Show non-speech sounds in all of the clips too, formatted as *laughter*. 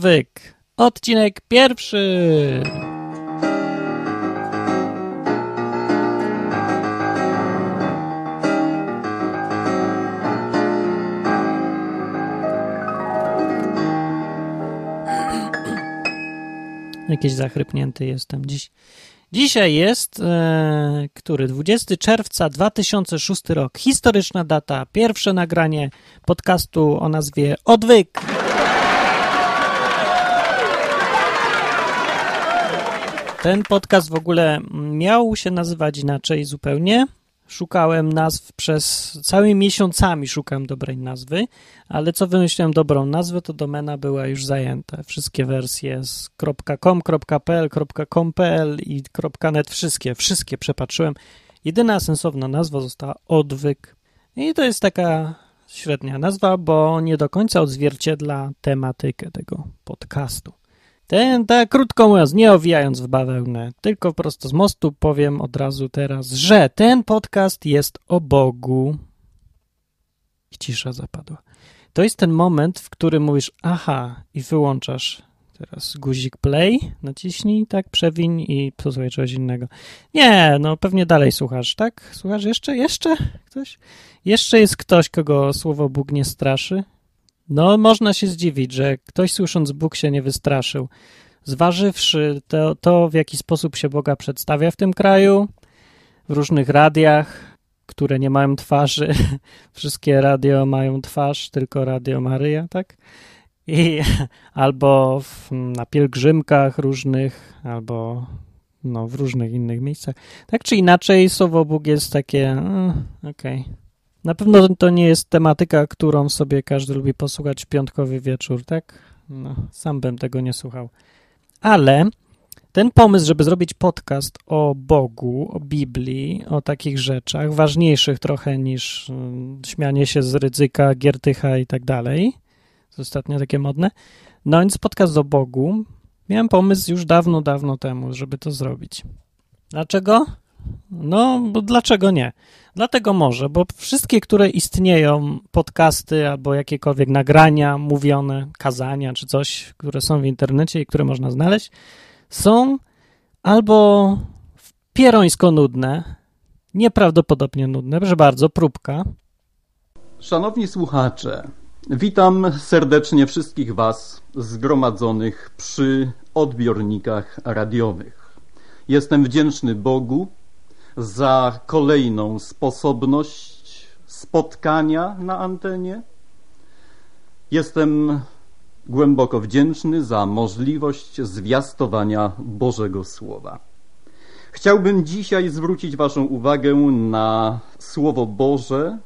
Odwyk. Odcinek pierwszy. Jakiś zachrypnięty jestem dziś. Dzisiaj jest, e, który? 20 czerwca 2006 rok. Historyczna data. Pierwsze nagranie podcastu o nazwie Odwyk. Ten podcast w ogóle miał się nazywać inaczej zupełnie. Szukałem nazw przez całymi miesiącami, szukam dobrej nazwy, ale co wymyśliłem dobrą nazwę, to domena była już zajęta. Wszystkie wersje z .com, .pl, .com.pl i .net, wszystkie, wszystkie przepatrzyłem. Jedyna sensowna nazwa została Odwyk. I to jest taka średnia nazwa, bo nie do końca odzwierciedla tematykę tego podcastu. Ten, tak krótko mówiąc, nie owijając w bawełnę, tylko prosto z mostu powiem od razu teraz, że ten podcast jest o Bogu. I cisza zapadła. To jest ten moment, w którym mówisz aha i wyłączasz teraz guzik play, naciśnij, tak, przewiń i posłuchaj czegoś innego. Nie, no pewnie dalej słuchasz, tak? Słuchasz jeszcze? Jeszcze? Ktoś? Jeszcze jest ktoś, kogo słowo Bóg nie straszy? No, można się zdziwić, że ktoś słysząc Bóg się nie wystraszył. Zważywszy to, to, w jaki sposób się Boga przedstawia w tym kraju, w różnych radiach, które nie mają twarzy, *laughs* wszystkie radio mają twarz, tylko Radio Maryja, tak? I *laughs* albo w, na pielgrzymkach różnych, albo no, w różnych innych miejscach. Tak czy inaczej, słowo Bóg jest takie, mm, okej. Okay. Na pewno to nie jest tematyka, którą sobie każdy lubi posłuchać w piątkowy wieczór, tak? No, sam bym tego nie słuchał. Ale ten pomysł, żeby zrobić podcast o Bogu, o Biblii, o takich rzeczach, ważniejszych trochę niż mm, śmianie się z ryzyka, giertycha i tak dalej, ostatnio takie modne, no więc podcast o Bogu, miałem pomysł już dawno, dawno temu, żeby to zrobić. Dlaczego? No, bo dlaczego nie? Dlatego może, bo wszystkie, które istnieją, podcasty albo jakiekolwiek nagrania mówione, kazania czy coś, które są w internecie i które można znaleźć, są albo pierońsko nudne, nieprawdopodobnie nudne, proszę bardzo, próbka. Szanowni słuchacze, witam serdecznie wszystkich Was zgromadzonych przy odbiornikach radiowych. Jestem wdzięczny Bogu za kolejną sposobność spotkania na antenie. Jestem głęboko wdzięczny za możliwość zwiastowania Bożego Słowa. Chciałbym dzisiaj zwrócić Waszą uwagę na Słowo Boże,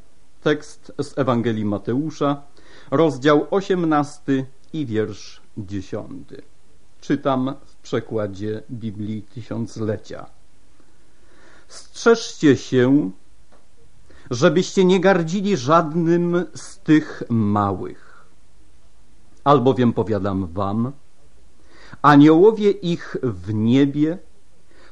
tekst z Ewangelii Mateusza, rozdział 18 i wiersz 10. Czytam w przekładzie Biblii Tysiąclecia. Strzeżcie się, żebyście nie gardzili żadnym z tych małych. Albowiem powiadam wam, aniołowie ich w niebie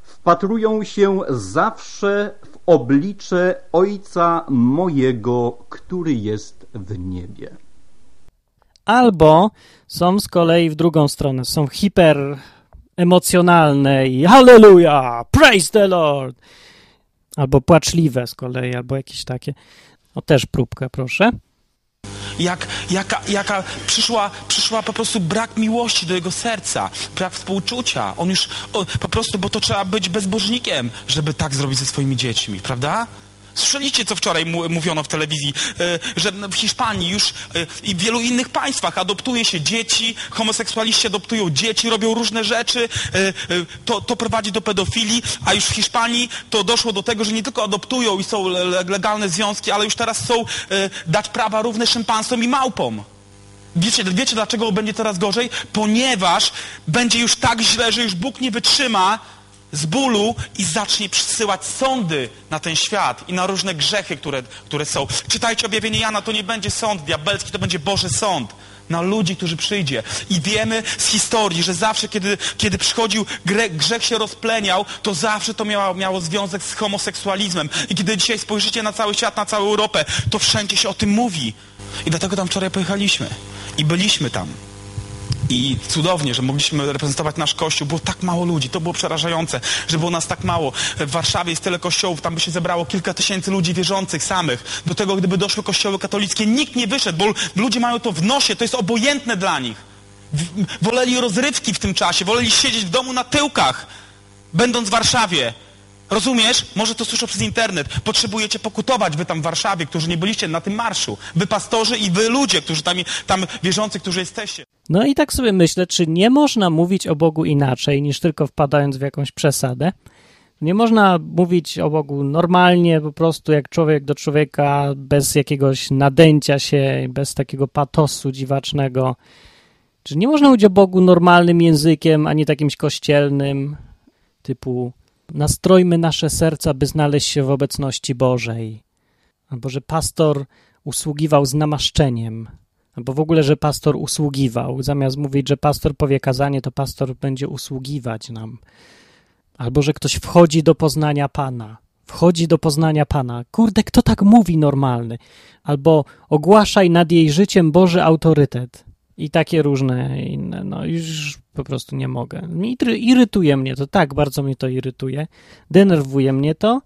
wpatrują się zawsze w oblicze Ojca mojego, który jest w niebie. Albo są z kolei w drugą stronę, są hiper emocjonalne i hallelujah, praise the Lord, albo płaczliwe z kolei, albo jakieś takie. O, też próbkę, proszę. Jak, jaka, jaka przyszła, przyszła po prostu brak miłości do jego serca, brak współczucia. On już on, po prostu, bo to trzeba być bezbożnikiem, żeby tak zrobić ze swoimi dziećmi, prawda? Słyszeliście, co wczoraj mówiono w telewizji, e, że w Hiszpanii już e, i w wielu innych państwach adoptuje się dzieci, homoseksualiści adoptują dzieci, robią różne rzeczy, e, to, to prowadzi do pedofilii, a już w Hiszpanii to doszło do tego, że nie tylko adoptują i są legalne związki, ale już teraz chcą dać prawa równe szympansom i małpom. Wiecie, wiecie dlaczego będzie coraz gorzej? Ponieważ będzie już tak źle, że już Bóg nie wytrzyma z bólu i zacznie przysyłać sądy na ten świat i na różne grzechy, które, które są. Czytajcie objawienie Jana, to nie będzie sąd diabelski, to będzie Boży sąd na ludzi, którzy przyjdzie. I wiemy z historii, że zawsze, kiedy, kiedy przychodził grzech, się rozpleniał, to zawsze to miało, miało związek z homoseksualizmem. I kiedy dzisiaj spojrzycie na cały świat, na całą Europę, to wszędzie się o tym mówi. I dlatego tam wczoraj pojechaliśmy. I byliśmy tam. I cudownie, że mogliśmy reprezentować nasz kościół. Było tak mało ludzi, to było przerażające, że było nas tak mało. W Warszawie jest tyle kościołów, tam by się zebrało kilka tysięcy ludzi wierzących samych. Do tego, gdyby doszły kościoły katolickie, nikt nie wyszedł, bo ludzie mają to w nosie, to jest obojętne dla nich. Woleli rozrywki w tym czasie, woleli siedzieć w domu na tyłkach, będąc w Warszawie. Rozumiesz? Może to słyszę przez internet. Potrzebujecie pokutować, wy tam w Warszawie, którzy nie byliście na tym marszu. Wy pastorzy i wy ludzie, którzy tam, tam wierzący, którzy jesteście. No i tak sobie myślę, czy nie można mówić o Bogu inaczej, niż tylko wpadając w jakąś przesadę. Nie można mówić o Bogu normalnie, po prostu jak człowiek do człowieka, bez jakiegoś nadęcia się, bez takiego patosu dziwacznego. Czy nie można mówić o Bogu normalnym językiem, a nie takimś kościelnym, typu nastrojmy nasze serca, by znaleźć się w obecności Bożej. Albo że pastor usługiwał z namaszczeniem. Albo w ogóle, że pastor usługiwał. Zamiast mówić, że pastor powie kazanie, to pastor będzie usługiwać nam. Albo, że ktoś wchodzi do poznania Pana. Wchodzi do poznania Pana. Kurde, kto tak mówi normalny? Albo ogłaszaj nad jej życiem Boży autorytet. I takie różne inne. No już po prostu nie mogę. Irytuje mnie to, tak bardzo mnie to irytuje. Denerwuje mnie to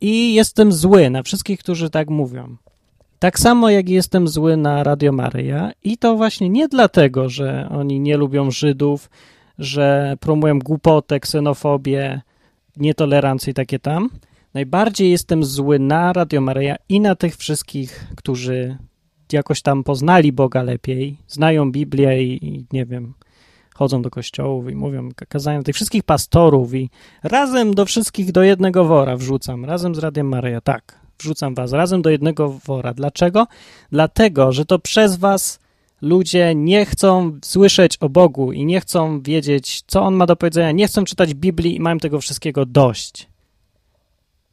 i jestem zły na wszystkich, którzy tak mówią. Tak samo jak jestem zły na Radio Maryja i to właśnie nie dlatego, że oni nie lubią Żydów, że promują głupotę, ksenofobię, nietolerancję i takie tam. Najbardziej jestem zły na Radio Maryja i na tych wszystkich, którzy jakoś tam poznali Boga lepiej, znają Biblię i, i nie wiem, chodzą do kościołów i mówią kazania tych wszystkich pastorów i razem do wszystkich do jednego wora wrzucam, razem z Radiem Maryja, tak, wrzucam was razem do jednego wora. Dlaczego? Dlatego, że to przez was ludzie nie chcą słyszeć o Bogu i nie chcą wiedzieć, co On ma do powiedzenia, nie chcą czytać Biblii i mają tego wszystkiego dość.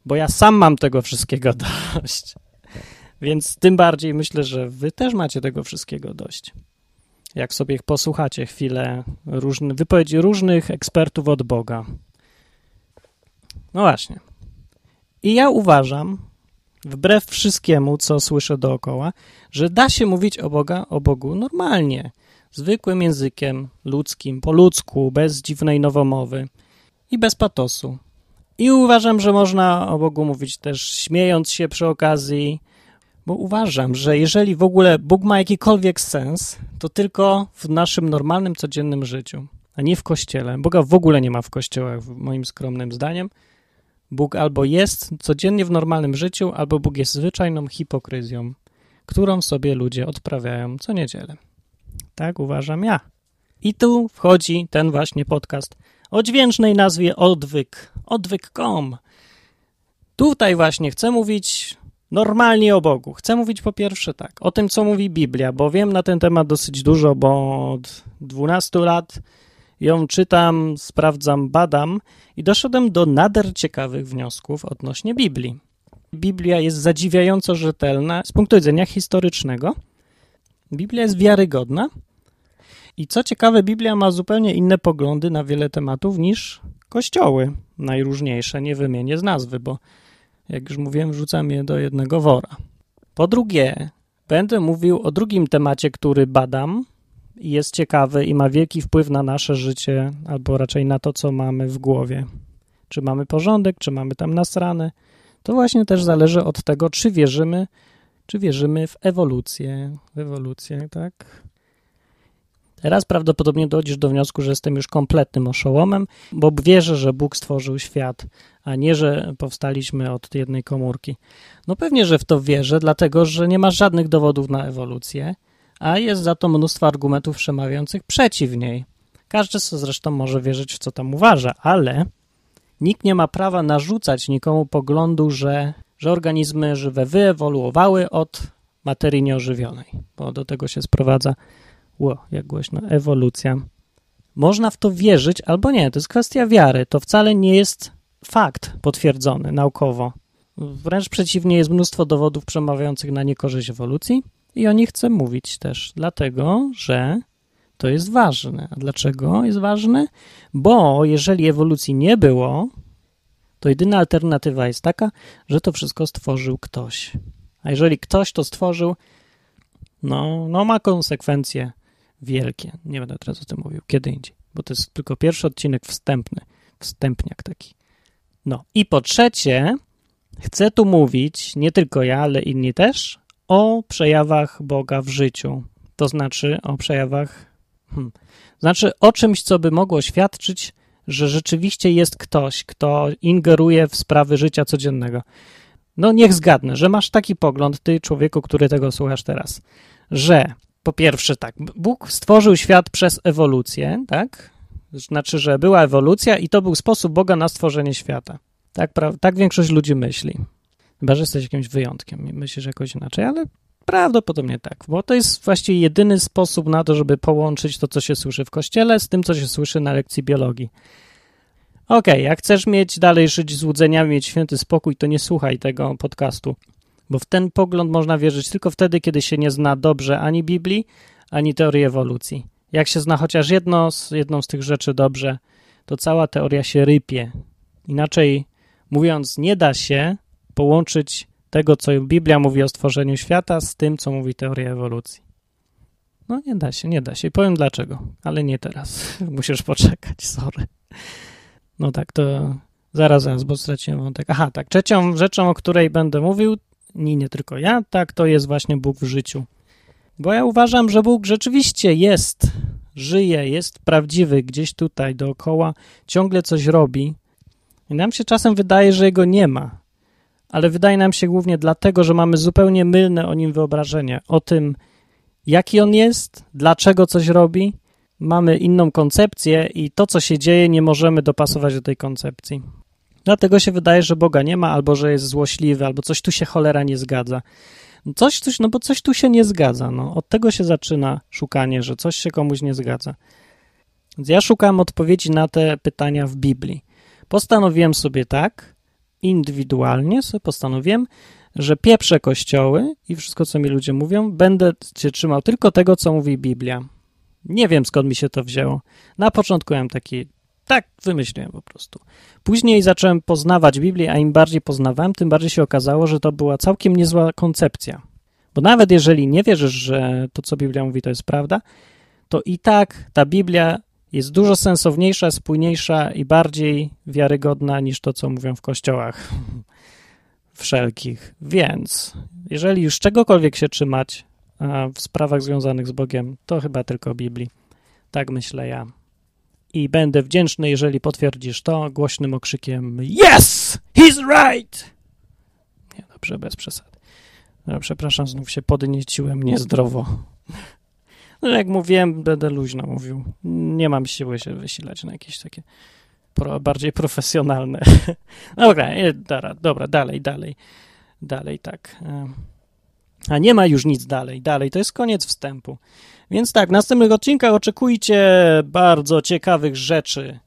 Bo ja sam mam tego wszystkiego *laughs* dość. Więc tym bardziej myślę, że wy też macie tego wszystkiego dość. Jak sobie posłuchacie chwilę różny, wypowiedzi różnych ekspertów od Boga. No właśnie. I ja uważam, wbrew wszystkiemu, co słyszę dookoła, że da się mówić o, Boga, o Bogu normalnie, zwykłym językiem ludzkim, po ludzku, bez dziwnej nowomowy i bez patosu. I uważam, że można o Bogu mówić też śmiejąc się przy okazji, bo uważam, że jeżeli w ogóle Bóg ma jakikolwiek sens, to tylko w naszym normalnym, codziennym życiu, a nie w kościele. Boga w ogóle nie ma w kościołach, moim skromnym zdaniem. Bóg albo jest codziennie w normalnym życiu, albo Bóg jest zwyczajną hipokryzją, którą sobie ludzie odprawiają co niedzielę. Tak uważam ja. I tu wchodzi ten właśnie podcast o dźwięcznej nazwie Odwyk, odwyk.com. Tutaj właśnie chcę mówić normalnie o Bogu. Chcę mówić po pierwsze tak, o tym, co mówi Biblia, bo wiem na ten temat dosyć dużo, bo od 12 lat ją czytam, sprawdzam, badam i doszedłem do nader ciekawych wniosków odnośnie Biblii. Biblia jest zadziwiająco rzetelna z punktu widzenia historycznego. Biblia jest wiarygodna i co ciekawe, Biblia ma zupełnie inne poglądy na wiele tematów niż kościoły najróżniejsze. Nie wymienię z nazwy, bo jak już mówiłem, wrzucam je do jednego wora. Po drugie, będę mówił o drugim temacie, który badam i jest ciekawy i ma wielki wpływ na nasze życie, albo raczej na to, co mamy w głowie. Czy mamy porządek, czy mamy tam nasrane. To właśnie też zależy od tego, czy wierzymy, czy wierzymy w ewolucję. W ewolucję, tak? Teraz prawdopodobnie dojdziesz do wniosku, że jestem już kompletnym oszołomem, bo wierzę, że Bóg stworzył świat, a nie, że powstaliśmy od jednej komórki. No pewnie, że w to wierzę, dlatego, że nie ma żadnych dowodów na ewolucję, a jest za to mnóstwo argumentów przemawiających przeciw niej. Każdy zresztą może wierzyć w co tam uważa, ale nikt nie ma prawa narzucać nikomu poglądu, że, że organizmy żywe wyewoluowały od materii nieożywionej, bo do tego się sprowadza Ło, jak głośno. Ewolucja. Można w to wierzyć albo nie. To jest kwestia wiary. To wcale nie jest fakt potwierdzony naukowo. Wręcz przeciwnie, jest mnóstwo dowodów przemawiających na niekorzyść ewolucji i o nich chcę mówić też, dlatego że to jest ważne. A dlaczego jest ważne? Bo jeżeli ewolucji nie było, to jedyna alternatywa jest taka, że to wszystko stworzył ktoś. A jeżeli ktoś to stworzył, no, no ma konsekwencje wielkie. Nie będę teraz o tym mówił, kiedy indziej, bo to jest tylko pierwszy odcinek wstępny, wstępniak taki. No i po trzecie, chcę tu mówić, nie tylko ja, ale inni też, o przejawach Boga w życiu. To znaczy o przejawach, hmm, znaczy o czymś, co by mogło świadczyć, że rzeczywiście jest ktoś, kto ingeruje w sprawy życia codziennego. No niech zgadnę, że masz taki pogląd, ty człowieku, który tego słuchasz teraz, że po pierwsze tak, Bóg stworzył świat przez ewolucję, tak? Znaczy, że była ewolucja i to był sposób Boga na stworzenie świata. Tak, tak większość ludzi myśli. Chyba, że jesteś jakimś wyjątkiem i myślisz jakoś inaczej, ale prawdopodobnie tak, bo to jest właściwie jedyny sposób na to, żeby połączyć to, co się słyszy w kościele, z tym, co się słyszy na lekcji biologii. Okej, okay, jak chcesz mieć dalej żyć złudzeniami, mieć święty spokój, to nie słuchaj tego podcastu, bo w ten pogląd można wierzyć tylko wtedy, kiedy się nie zna dobrze ani Biblii, ani teorii ewolucji. Jak się zna chociaż jedno z, jedną z tych rzeczy dobrze, to cała teoria się rypie. Inaczej mówiąc, nie da się połączyć tego, co Biblia mówi o stworzeniu świata, z tym, co mówi teoria ewolucji. No nie da się, nie da się. I powiem dlaczego, ale nie teraz. *laughs* Musisz poczekać, sorry. No tak, to zaraz, zaraz, bo straciłem wątek. Aha, tak, trzecią rzeczą, o której będę mówił, nie, nie tylko ja, tak, to jest właśnie Bóg w życiu. Bo ja uważam, że Bóg rzeczywiście jest, żyje, jest prawdziwy gdzieś tutaj dookoła, ciągle coś robi. I nam się czasem wydaje, że Jego nie ma. Ale wydaje nam się głównie dlatego, że mamy zupełnie mylne o Nim wyobrażenie. O tym, jaki On jest, dlaczego coś robi mamy inną koncepcję i to, co się dzieje, nie możemy dopasować do tej koncepcji. Dlatego się wydaje, że Boga nie ma, albo że jest złośliwy, albo coś tu się cholera nie zgadza. Coś, coś, no bo coś tu się nie zgadza. No. Od tego się zaczyna szukanie, że coś się komuś nie zgadza. Więc ja szukam odpowiedzi na te pytania w Biblii. Postanowiłem sobie tak, indywidualnie sobie postanowiłem, że pieprzę kościoły i wszystko, co mi ludzie mówią, będę się trzymał tylko tego, co mówi Biblia. Nie wiem skąd mi się to wzięło. Na początku miałem taki, tak wymyśliłem po prostu. Później zacząłem poznawać Biblię, a im bardziej poznawałem, tym bardziej się okazało, że to była całkiem niezła koncepcja. Bo nawet jeżeli nie wierzysz, że to, co Biblia mówi, to jest prawda, to i tak ta Biblia jest dużo sensowniejsza, spójniejsza i bardziej wiarygodna niż to, co mówią w kościołach *laughs* wszelkich. Więc jeżeli już czegokolwiek się trzymać, w sprawach związanych z Bogiem to chyba tylko Biblii. Tak myślę ja. I będę wdzięczny, jeżeli potwierdzisz to głośnym okrzykiem Yes! He's right! Nie, dobrze, bez przesady. No, przepraszam, znów się podnieciłem niezdrowo. No, jak mówiłem, będę luźno mówił. Nie mam siły się wysilać na jakieś takie pro, bardziej profesjonalne. *laughs* dobra, dobra, dobra, dalej, dalej. Dalej, tak. A nie ma już nic dalej. Dalej to jest koniec wstępu. Więc tak, w następnych odcinkach oczekujcie bardzo ciekawych rzeczy.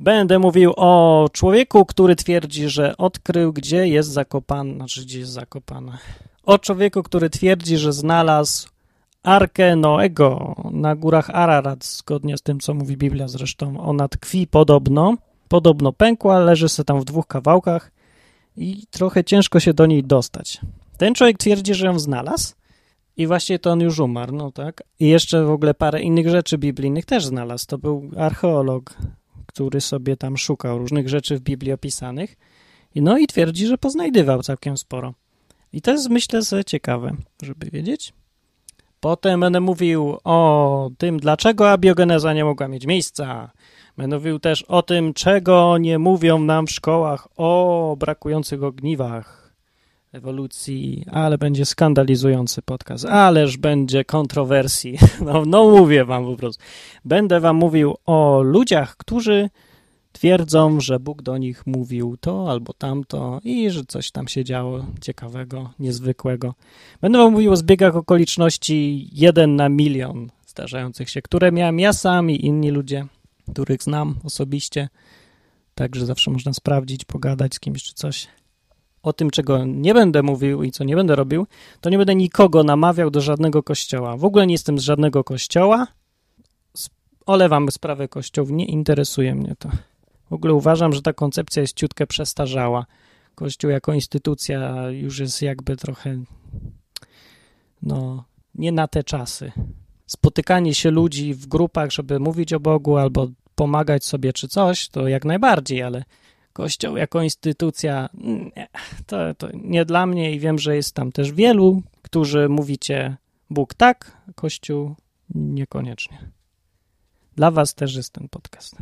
Będę mówił o człowieku, który twierdzi, że odkrył, gdzie jest zakopany, znaczy gdzie jest zakopana. O człowieku, który twierdzi, że znalazł Arkę Noego na górach Ararat, zgodnie z tym, co mówi Biblia zresztą. Ona tkwi podobno, podobno pękła, leży sobie tam w dwóch kawałkach i trochę ciężko się do niej dostać. Ten człowiek twierdzi, że ją znalazł i właśnie to on już umarł, no tak. I jeszcze w ogóle parę innych rzeczy biblijnych też znalazł. To był archeolog, który sobie tam szukał różnych rzeczy w Biblii opisanych. No i twierdzi, że poznajdywał całkiem sporo. I to jest, myślę, ciekawe, żeby wiedzieć. Potem będę mówił o tym, dlaczego abiogeneza nie mogła mieć miejsca. Będę mówił też o tym, czego nie mówią nam w szkołach o brakujących ogniwach ewolucji, ale będzie skandalizujący podcast, ależ będzie kontrowersji. *laughs* No, no mówię wam po prostu. Będę wam mówił o ludziach, którzy twierdzą, że Bóg do nich mówił to albo tamto i że coś tam się działo ciekawego, niezwykłego. Będę wam mówił o zbiegach okoliczności jeden na milion zdarzających się, które miałem ja sam i inni ludzie, których znam osobiście. Także zawsze można sprawdzić, pogadać z kimś czy coś o tym, czego nie będę mówił i co nie będę robił, to nie będę nikogo namawiał do żadnego kościoła. W ogóle nie jestem z żadnego kościoła. Olewam sprawę kościołów, nie interesuje mnie to. W ogóle uważam, że ta koncepcja jest ciutkę przestarzała. Kościół jako instytucja już jest jakby trochę no, nie na te czasy. spotykanie się ludzi w grupach, żeby mówić o Bogu albo pomagać sobie czy coś, to jak najbardziej, ale Kościół jako instytucja, nie, to, to nie dla mnie i wiem, że jest tam też wielu, którzy mówicie Bóg tak, Kościół niekoniecznie. Dla was też jest ten podcast.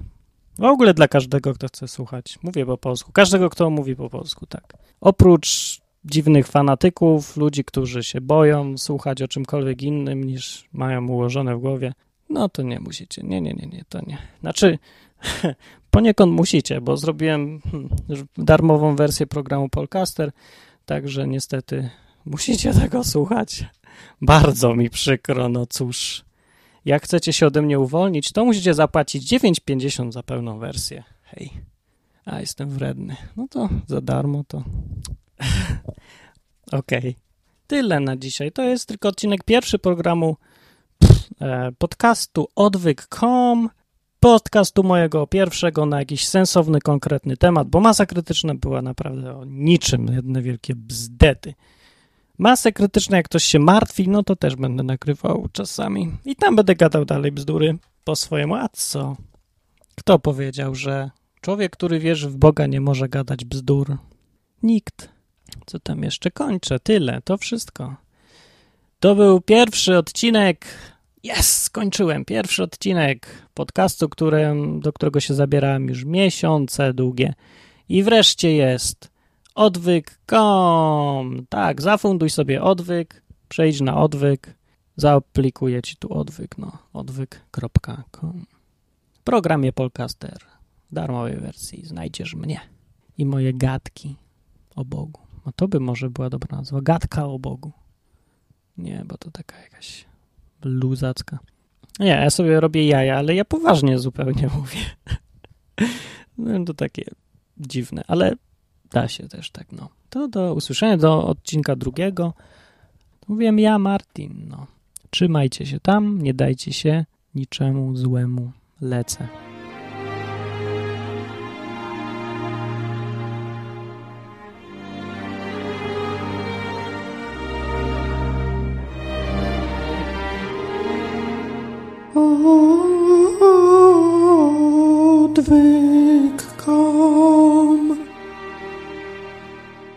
W ogóle dla każdego, kto chce słuchać. Mówię po polsku. Każdego, kto mówi po polsku, tak. Oprócz dziwnych fanatyków, ludzi, którzy się boją słuchać o czymkolwiek innym niż mają ułożone w głowie, no to nie musicie. Nie, nie, nie, nie, to nie. Znaczy, *laughs* poniekąd musicie, bo zrobiłem hmm, darmową wersję programu Polcaster, także niestety musicie tego słuchać. Bardzo mi przykro, no cóż. Jak chcecie się ode mnie uwolnić, to musicie zapłacić 9,50 za pełną wersję. Hej. A jestem wredny. No to za darmo to. *laughs* Okej. Okay. Tyle na dzisiaj. To jest tylko odcinek pierwszy programu e, podcastu odwyk.com. Podcastu mojego pierwszego na jakiś sensowny, konkretny temat, bo masa krytyczna była naprawdę o niczym, jedne wielkie bzdety. Masę krytyczną, jak ktoś się martwi, no to też będę nagrywał czasami. I tam będę gadał dalej bzdury po swojemu. A co? Kto powiedział, że człowiek, który wierzy w Boga, nie może gadać bzdur? Nikt. Co tam jeszcze kończę? Tyle, to wszystko. To był pierwszy odcinek. Jest, skończyłem. Pierwszy odcinek podcastu, którym, do którego się zabierałem już miesiące długie. I wreszcie jest. Odwyk.com. Tak, zafunduj sobie odwyk, przejdź na odwyk, zaaplikuję ci tu odwyk, no, odwyk.com. W programie Polcaster, darmowej wersji, znajdziesz mnie i moje gadki o Bogu. No to by może była dobra nazwa, gadka o Bogu. Nie, bo to taka jakaś luzacka. Nie, ja sobie robię jaja, ale ja poważnie zupełnie *laughs* mówię. No to takie dziwne, ale Da się też tak, no. To do usłyszenia, do odcinka drugiego. Mówiłem ja, Martin, no. Trzymajcie się tam, nie dajcie się niczemu złemu. Lecę. Odwyk.